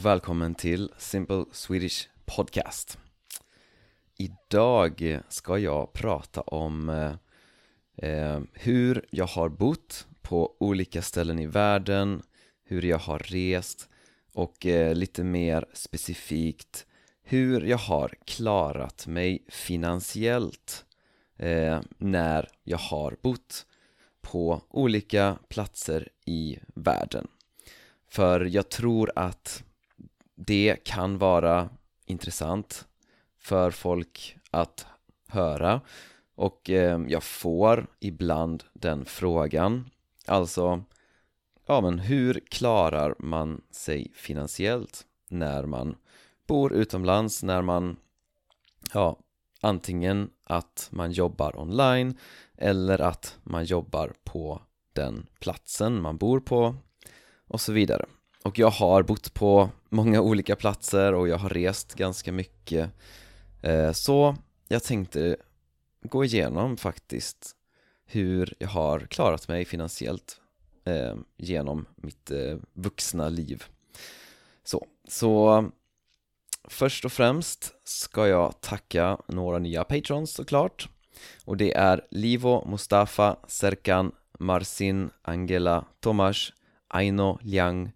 och välkommen till Simple Swedish Podcast. Idag ska jag prata om eh, eh, hur jag har bott på olika ställen i världen, hur jag har rest och eh, lite mer specifikt hur jag har klarat mig finansiellt eh, när jag har bott på olika platser i världen. För jag tror att det kan vara intressant för folk att höra och eh, jag får ibland den frågan Alltså, ja men hur klarar man sig finansiellt när man bor utomlands, när man, ja, antingen att man jobbar online eller att man jobbar på den platsen man bor på och så vidare. Och jag har bott på många olika platser och jag har rest ganska mycket. Eh, så jag tänkte gå igenom faktiskt hur jag har klarat mig finansiellt eh, genom mitt eh, vuxna liv. Så, så först och främst ska jag tacka några nya patrons såklart. Och det är Livo, Mustafa, Serkan, Marcin, Angela, Tomas, Aino, Liang,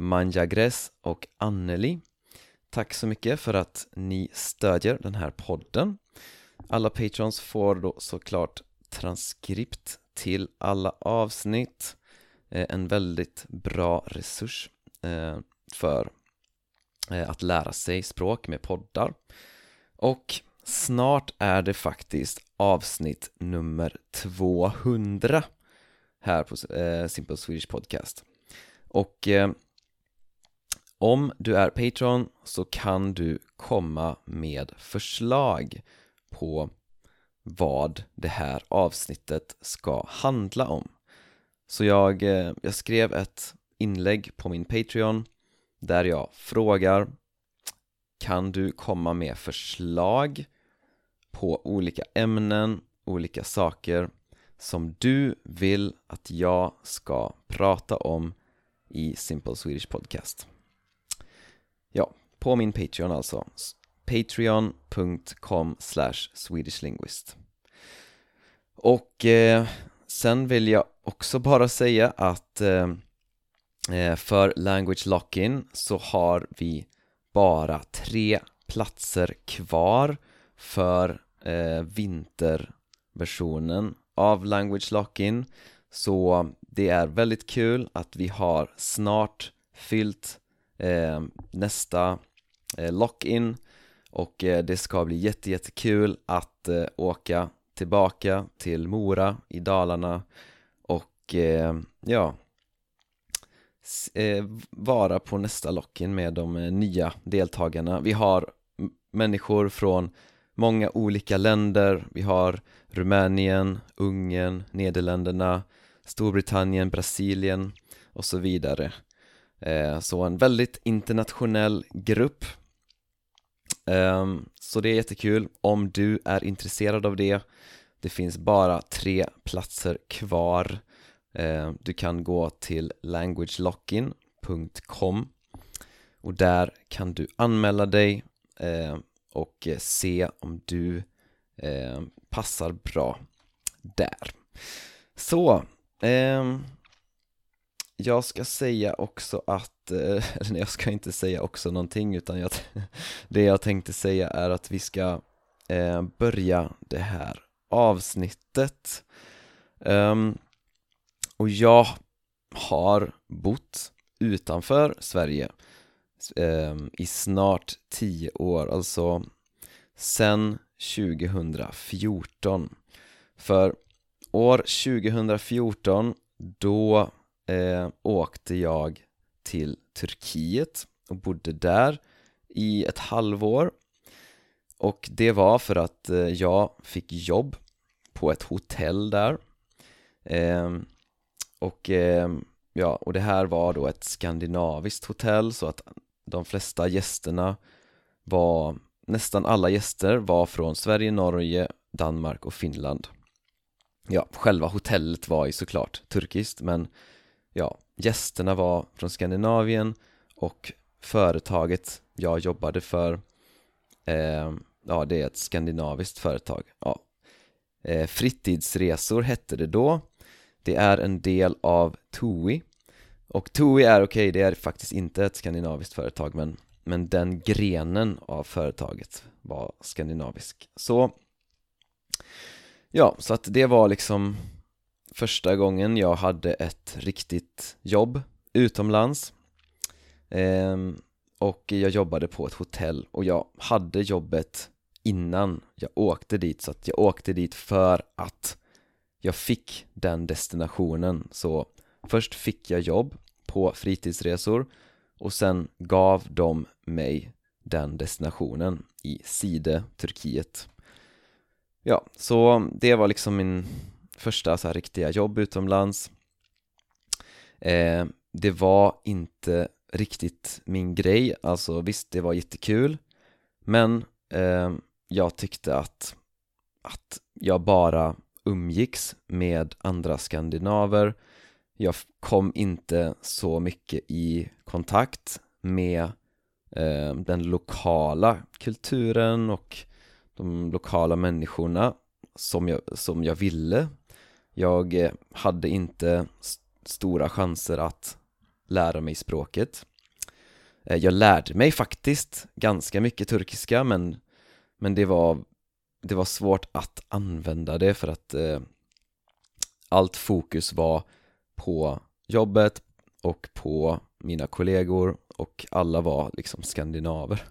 Manjagres och Anneli. Tack så mycket för att ni stödjer den här podden. Alla patrons får då såklart transkript till alla avsnitt. Eh, en väldigt bra resurs eh, för eh, att lära sig språk med poddar. Och snart är det faktiskt avsnitt nummer 200 här på Simple Swedish Podcast. Och om du är Patreon så kan du komma med förslag på vad det här avsnittet ska handla om. Så jag, eh, jag skrev ett inlägg på min Patreon där jag frågar Kan du komma med förslag på olika ämnen, olika saker som du vill att jag ska prata om i Simple Swedish Podcast? Ja, på min Patreon alltså. Patreon.com swedishlinguist. Och eh, sen vill jag också bara säga att eh, eh, för Language Lock-In så har vi bara tre platser kvar för eh, vinterversionen av Language Lock-In. Så det är väldigt kul att vi har snart fyllt eh, nästa eh, lock-in. Och eh, det ska bli jättejättekul att eh, åka tillbaka till Mora i Dalarna och eh, ja eh, vara på nästa lock-in med de eh, nya deltagarna. Vi har människor från många olika länder. Vi har Rumänien, Ungern, Nederländerna, Storbritannien, Brasilien och så vidare. Eh, så en väldigt internationell grupp. Ehm, så det är jättekul. Om du är intresserad av det Det finns bara tre platser kvar. Ehm, du kan gå till languagelockin.com och där kan du anmäla dig eh, och eh, se om du passar bra där. Så, ehm, jag ska säga också att, eh, eller nej jag ska inte säga också någonting utan jag, det jag tänkte säga är att vi ska eh, börja det här avsnittet. Um, Och jag har bott utanför Sverige um, i snart tio år, alltså sen 2014 För år 2014 då eh, åkte jag till Turkiet och bodde där i ett halvår. Och det var för att eh, jag fick jobb på ett hotell där. Eh, och eh, ja, och det här var då ett skandinaviskt hotell så att de flesta gästerna var nästan alla gäster var från Sverige, Norge, Danmark och Finland. Ja, själva hotellet var ju såklart turkiskt men ja, gästerna var från Skandinavien och företaget jag jobbade för eh, Ja, det är ett skandinaviskt företag. Ja. eh, Fritidsresor hette det då. Det är en del av TUI. Och TUI är okej, okay, det är faktiskt inte ett skandinaviskt företag men, men den grenen av företaget var skandinavisk. Så Ja, så att det var liksom första gången jag hade ett riktigt jobb utomlands. Ehm, och jag jobbade på ett hotell och jag hade jobbet innan jag åkte dit så att jag åkte dit för att jag fick den destinationen. Så först fick jag jobb på fritidsresor och sen gav de mig den destinationen i Side, Turkiet. Ja, så det var liksom min första så här riktiga jobb utomlands. Eh, Det var inte riktigt min grej, alltså visst det var jättekul Men eh, jag tyckte att, att jag bara umgicks med andra skandinaver. Jag kom inte så mycket i kontakt med eh, den lokala kulturen och de lokala människorna som jag, som jag ville. Jag eh, hade inte st stora chanser att lära mig språket. Eh, jag lärde mig faktiskt ganska mycket turkiska men, men det var det var svårt att använda det för att eh, allt fokus var på jobbet och på mina kollegor och alla var liksom skandinaver.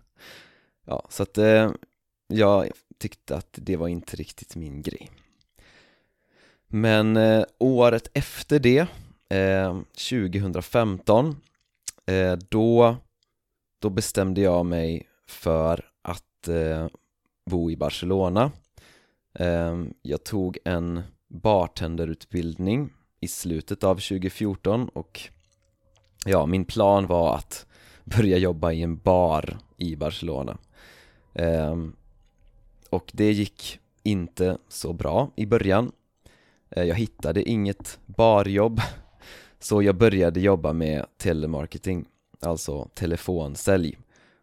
Ja, så att eh, jag tyckte att det var inte riktigt min grej. Men eh, året efter det, eh, 2015 eh, då, då bestämde jag mig för att eh, bo i Barcelona. Eh, Jag tog en bartenderutbildning i slutet av 2014 och ja, min plan var att börja jobba i en bar i Barcelona. Eh, och det gick inte så bra i början. Eh, jag hittade inget barjobb så jag började jobba med telemarketing, alltså telefonsälj.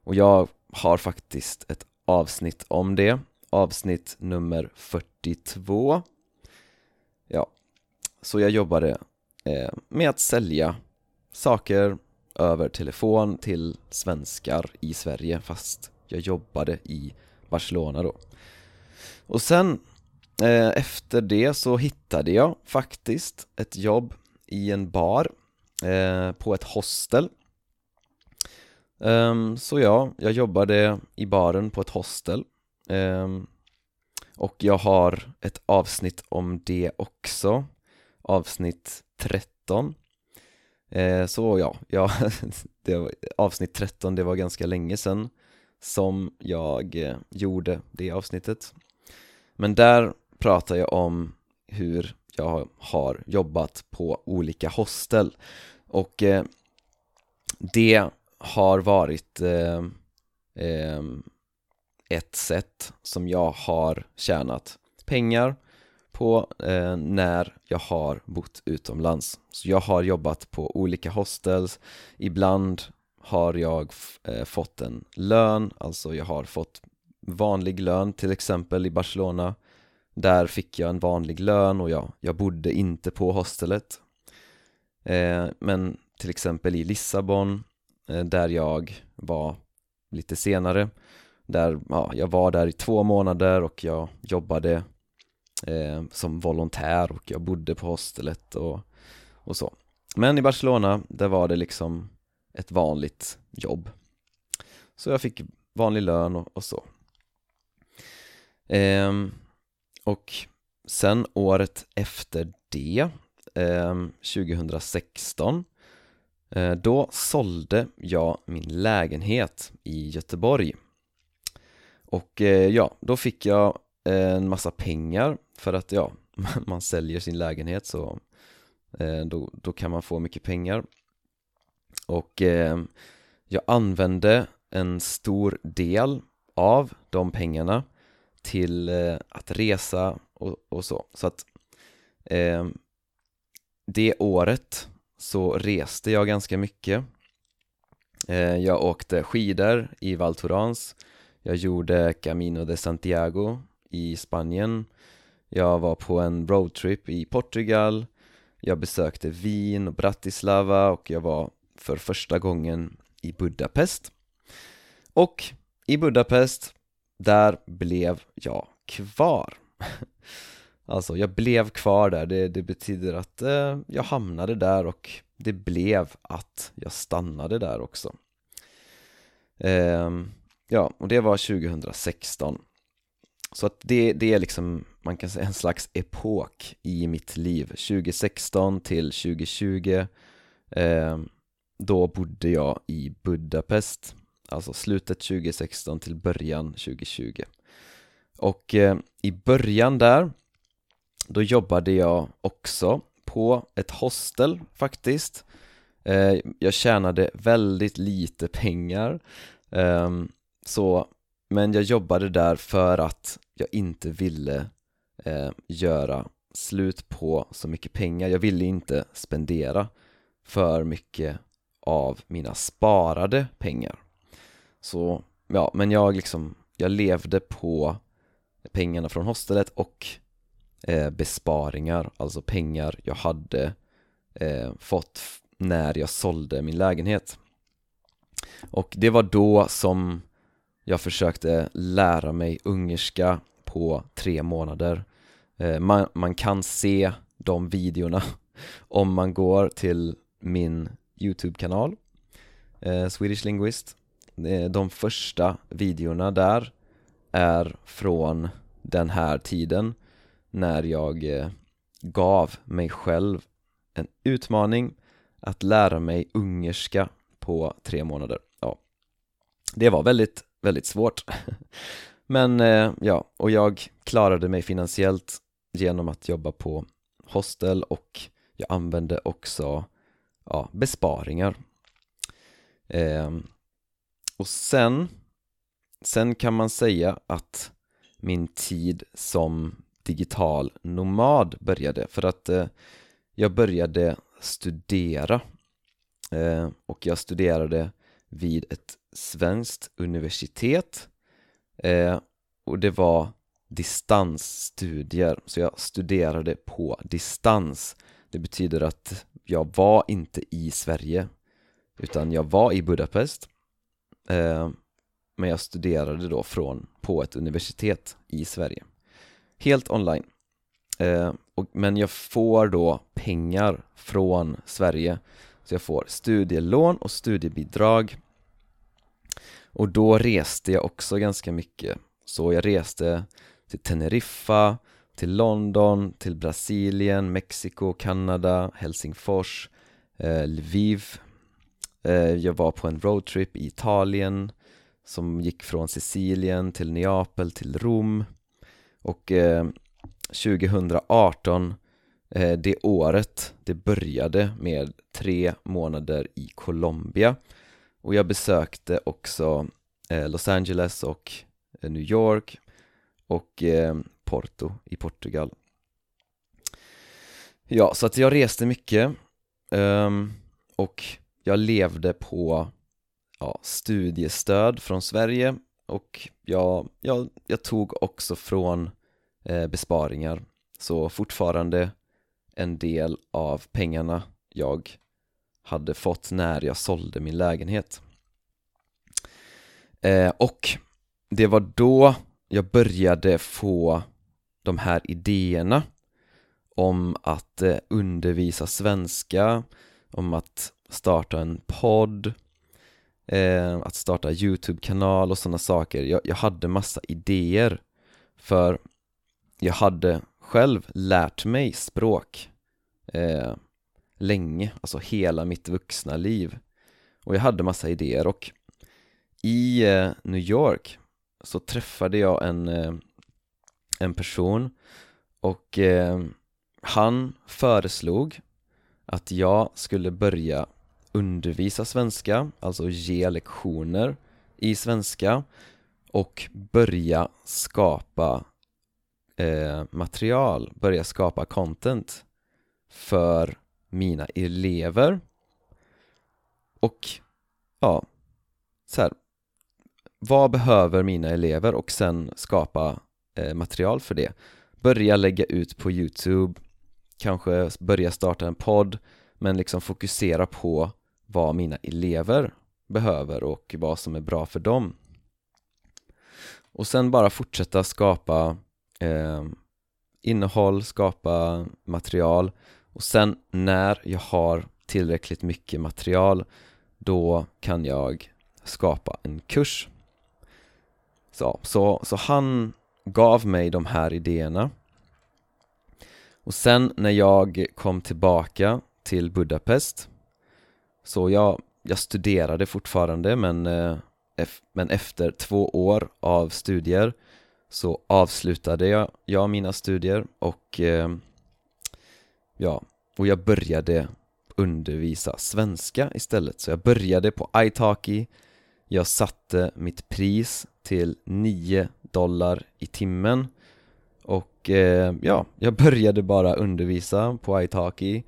Och jag har faktiskt ett avsnitt om det, avsnitt nummer 42 Ja, så jag jobbade eh, med att sälja saker över telefon till svenskar i Sverige fast jag jobbade i Barcelona då. Och sen Eh, efter det så hittade jag faktiskt ett jobb i en bar eh, på ett hostel. Ehm, så ja, jag jobbade i baren på ett hostel. Ehm, och jag har ett avsnitt om det också. Avsnitt 13 eh, Så ja, ja det var, avsnitt 13 det var ganska länge sedan som jag gjorde det avsnittet. Men där pratar jag om hur jag har jobbat på olika hostel. Och eh, det har varit eh, eh, ett sätt som jag har tjänat pengar på eh, när jag har bott utomlands. Så jag har jobbat på olika hostels. Ibland har jag eh, fått en lön, alltså jag har fått vanlig lön till exempel i Barcelona. Där fick jag en vanlig lön och jag, jag bodde inte på hostelet eh, Men till exempel i Lissabon eh, där jag var lite senare Där, ja, jag var där i två månader och jag jobbade eh, som volontär och jag bodde på hostelet och, och så. Men i Barcelona, där var det liksom ett vanligt jobb. Så jag fick vanlig lön och, och så. Ehm, och sen året efter det, ehm, 2016 eh, Då sålde jag min lägenhet i Göteborg. Och eh, ja, då fick jag eh, en massa pengar för att ja, man säljer sin lägenhet så då, då kan man få mycket pengar. Och ehm, jag använde en stor del av de pengarna till eh, att resa och, och, så. Så att eh, det året så reste jag ganska mycket. eh, Jag åkte skidor i Val Thorens Jag gjorde Camino de Santiago i Spanien Jag var på en roadtrip i Portugal Jag besökte Wien och Bratislava och jag var för första gången i Budapest Och i Budapest, där blev jag kvar. Alltså, jag blev kvar där, det, det betyder att eh, jag hamnade där och det blev att jag stannade där också. Eh, Ja, och det var 2016 Så att det, det är liksom, man kan säga en slags epok i mitt liv. 2016 till 2020 eh, Då bodde jag i Budapest. Alltså slutet 2016 till början 2020 Och eh, i början där då jobbade jag också på ett hostel faktiskt. Eh, Jag tjänade väldigt lite pengar eh, så, Men jag jobbade där för att jag inte ville eh, göra slut på så mycket pengar. Jag ville inte spendera för mycket av mina sparade pengar. Så, ja, men jag liksom, jag levde på pengarna från hostelet och eh, besparingar, alltså pengar jag hade eh, fått när jag sålde min lägenhet. Och det var då som jag försökte lära mig ungerska på tre månader. Eh, man, man kan se de videorna om man går till min YouTube-kanal eh, Swedish Linguist. eh, Eh, de första videorna där är från den här tiden när jag eh, gav mig själv en utmaning att lära mig ungerska på tre månader ja. Det var väldigt, väldigt svårt Men eh, ja, och jag klarade mig finansiellt genom att jobba på hostel och jag använde också ja, besparingar ehm, och sen Sen kan man säga att min tid som digital nomad började. För att eh, jag började studera eh, och jag studerade vid ett svenskt universitet eh, och det var distansstudier. Så jag studerade på distans. Det betyder att jag var inte i Sverige utan jag var i Budapest eh, men jag studerade då från på ett universitet i Sverige. Helt online. Eh, och, Men jag får då pengar från Sverige. Så jag får studielån och studiebidrag. Och då reste jag också ganska mycket. Så jag reste till Teneriffa, till London, till Brasilien, Mexiko, Kanada, Helsingfors, eh, Lviv. Eh, jag var på en roadtrip i Italien som gick från Sicilien till Neapel till Rom. Och eh, 2018, eh, det året, det började med tre månader i Colombia. Och jag besökte också Los Angeles och New York och Porto i Portugal. Ja, så att jag reste mycket ehm, och jag levde på ja, studiestöd från Sverige och jag, jag, jag tog också från eh, besparingar. Så fortfarande en del av pengarna jag hade fått när jag sålde min lägenhet. Eh, och det var då jag började få de här idéerna om att eh, undervisa svenska, om att starta en podd eh, att starta YouTube-kanal och sådana saker. Jag, jag hade massa idéer för jag hade själv lärt mig språk eh, länge, alltså hela mitt vuxna liv. Och jag hade massa idéer och i eh, New York så träffade jag en, eh, en person och eh, han föreslog att jag skulle börja undervisa svenska, alltså ge lektioner i svenska och börja skapa eh, material, börja skapa content för mina elever. Och ja, så här, vad behöver mina elever och sen skapa eh, material för det? Börja lägga ut på Youtube kanske börja starta en podd men liksom fokusera på vad mina elever behöver och vad som är bra för dem. Och sen bara fortsätta skapa eh, innehåll, skapa material. Och sen när jag har tillräckligt mycket material då kan jag skapa en kurs. Så, så, så han gav mig de här idéerna och sen när jag kom tillbaka till Budapest så jag, jag studerade fortfarande men, eh, men efter två år av studier så avslutade jag, jag mina studier och eh, ja, och jag började undervisa svenska istället. Så jag började på italki jag satte mitt pris till 9 dollar i timmen och eh, ja, jag började bara undervisa på italki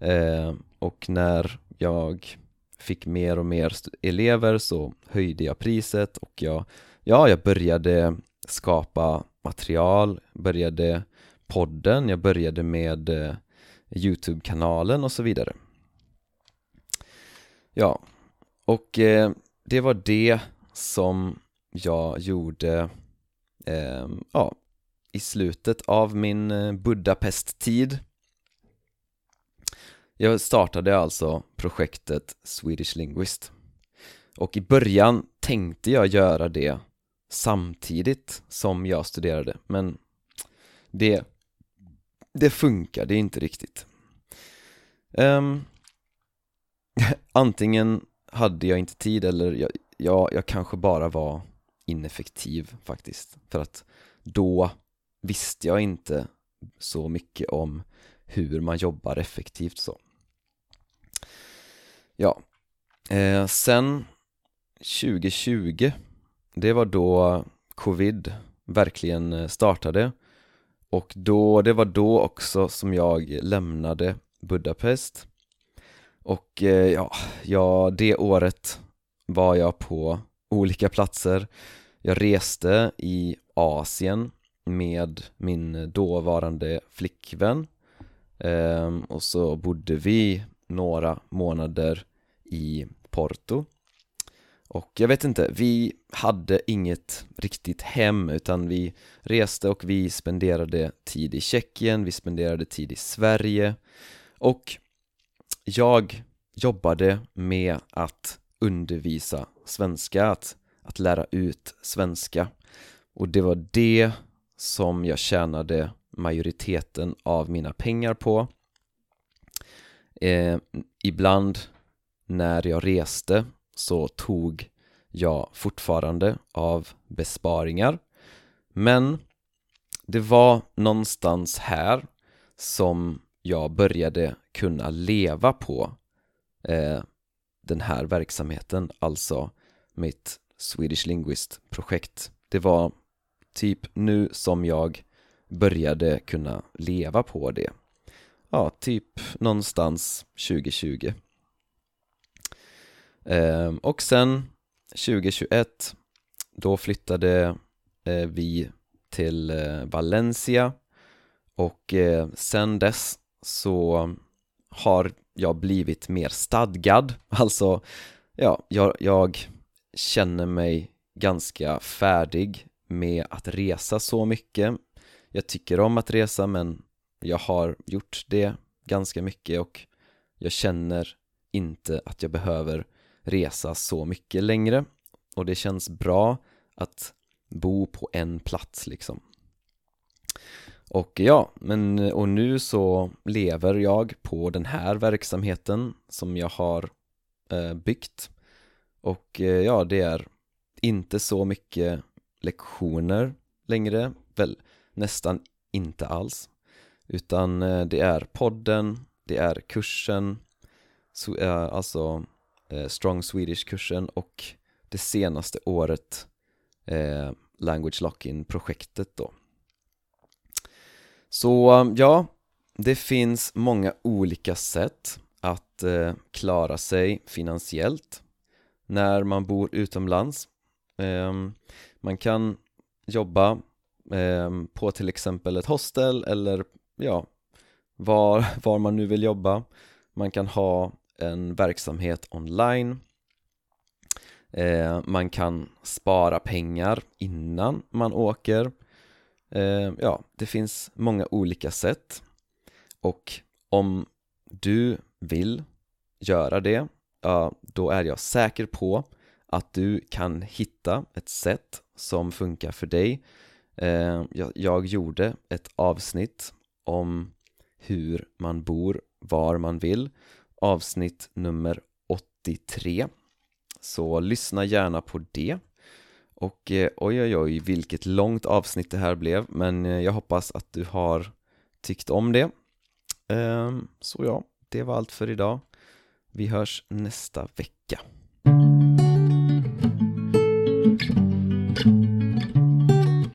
eh, och när jag fick mer och mer elever så höjde jag priset och jag, ja, jag började skapa material, började podden, jag började med eh, Youtube-kanalen och så vidare. Ja, och eh, det var det som jag gjorde eh, ja, i slutet av min eh, Budapest-tid. Jag startade alltså projektet Swedish Linguist. Och i början tänkte jag göra det samtidigt som jag studerade men det, det funkade inte riktigt. Um, Antingen hade jag inte tid eller jag, jag, jag kanske bara var ineffektiv faktiskt för att då visste jag inte så mycket om hur man jobbar effektivt så. Ja, eh, sen 2020 det var då covid verkligen eh, startade. Och då, det var då också som jag lämnade Budapest. Och eh, ja, ja, det året var jag på olika platser. Jag reste i Asien med min dåvarande flickvän. Ehm, och så bodde vi några månader i Porto. Och jag vet inte, vi hade inget riktigt hem utan vi reste och vi spenderade tid i Tjeckien, vi spenderade tid i Sverige. Och jag jobbade med att undervisa svenska, att, att lära ut svenska. Och det var det som jag tjänade majoriteten av mina pengar på eh, Ibland när jag reste så tog jag fortfarande av besparingar men det var någonstans här som jag började kunna leva på eh, den här verksamheten, alltså mitt Swedish Linguist-projekt. Det var typ nu som jag började kunna leva på det. Ja, typ någonstans 2020. Eh, och sen 2021 då flyttade eh, vi till eh, Valencia och eh, sen dess så har jag blivit mer stadgad, alltså ja, jag, jag känner mig ganska färdig med att resa så mycket. Jag tycker om att resa men jag har gjort det ganska mycket och jag känner inte att jag behöver resa så mycket längre. Och det känns bra att bo på en plats liksom. Och ja, men och nu så lever jag på den här verksamheten som jag har eh, byggt. Och eh, ja, det är inte så mycket lektioner längre, väl nästan inte alls. Utan eh, det är podden, det är kursen, alltså eh, Strong Swedish-kursen och det senaste året eh, Language Lock-in-projektet då. Så um, ja, det finns många olika sätt att klara sig finansiellt. När man bor utomlands Ehm, man kan jobba ehm, på till exempel ett hostel eller ja, var, var man nu vill jobba. Man kan ha en verksamhet online. Ehm, man kan spara pengar innan man åker. Ja, det finns många olika sätt. Och om du vill göra det, ja, då är jag säker på att du kan hitta ett sätt som funkar för dig. Eh, jag, gjorde ett avsnitt om hur man bor var man vill. Avsnitt nummer 83 så lyssna gärna på det. Och eh, oj oj oj vilket långt avsnitt det här blev men eh, jag hoppas att du har tyckt om det. Ehm, så ja, det var allt för idag. Vi hörs nästa vecka.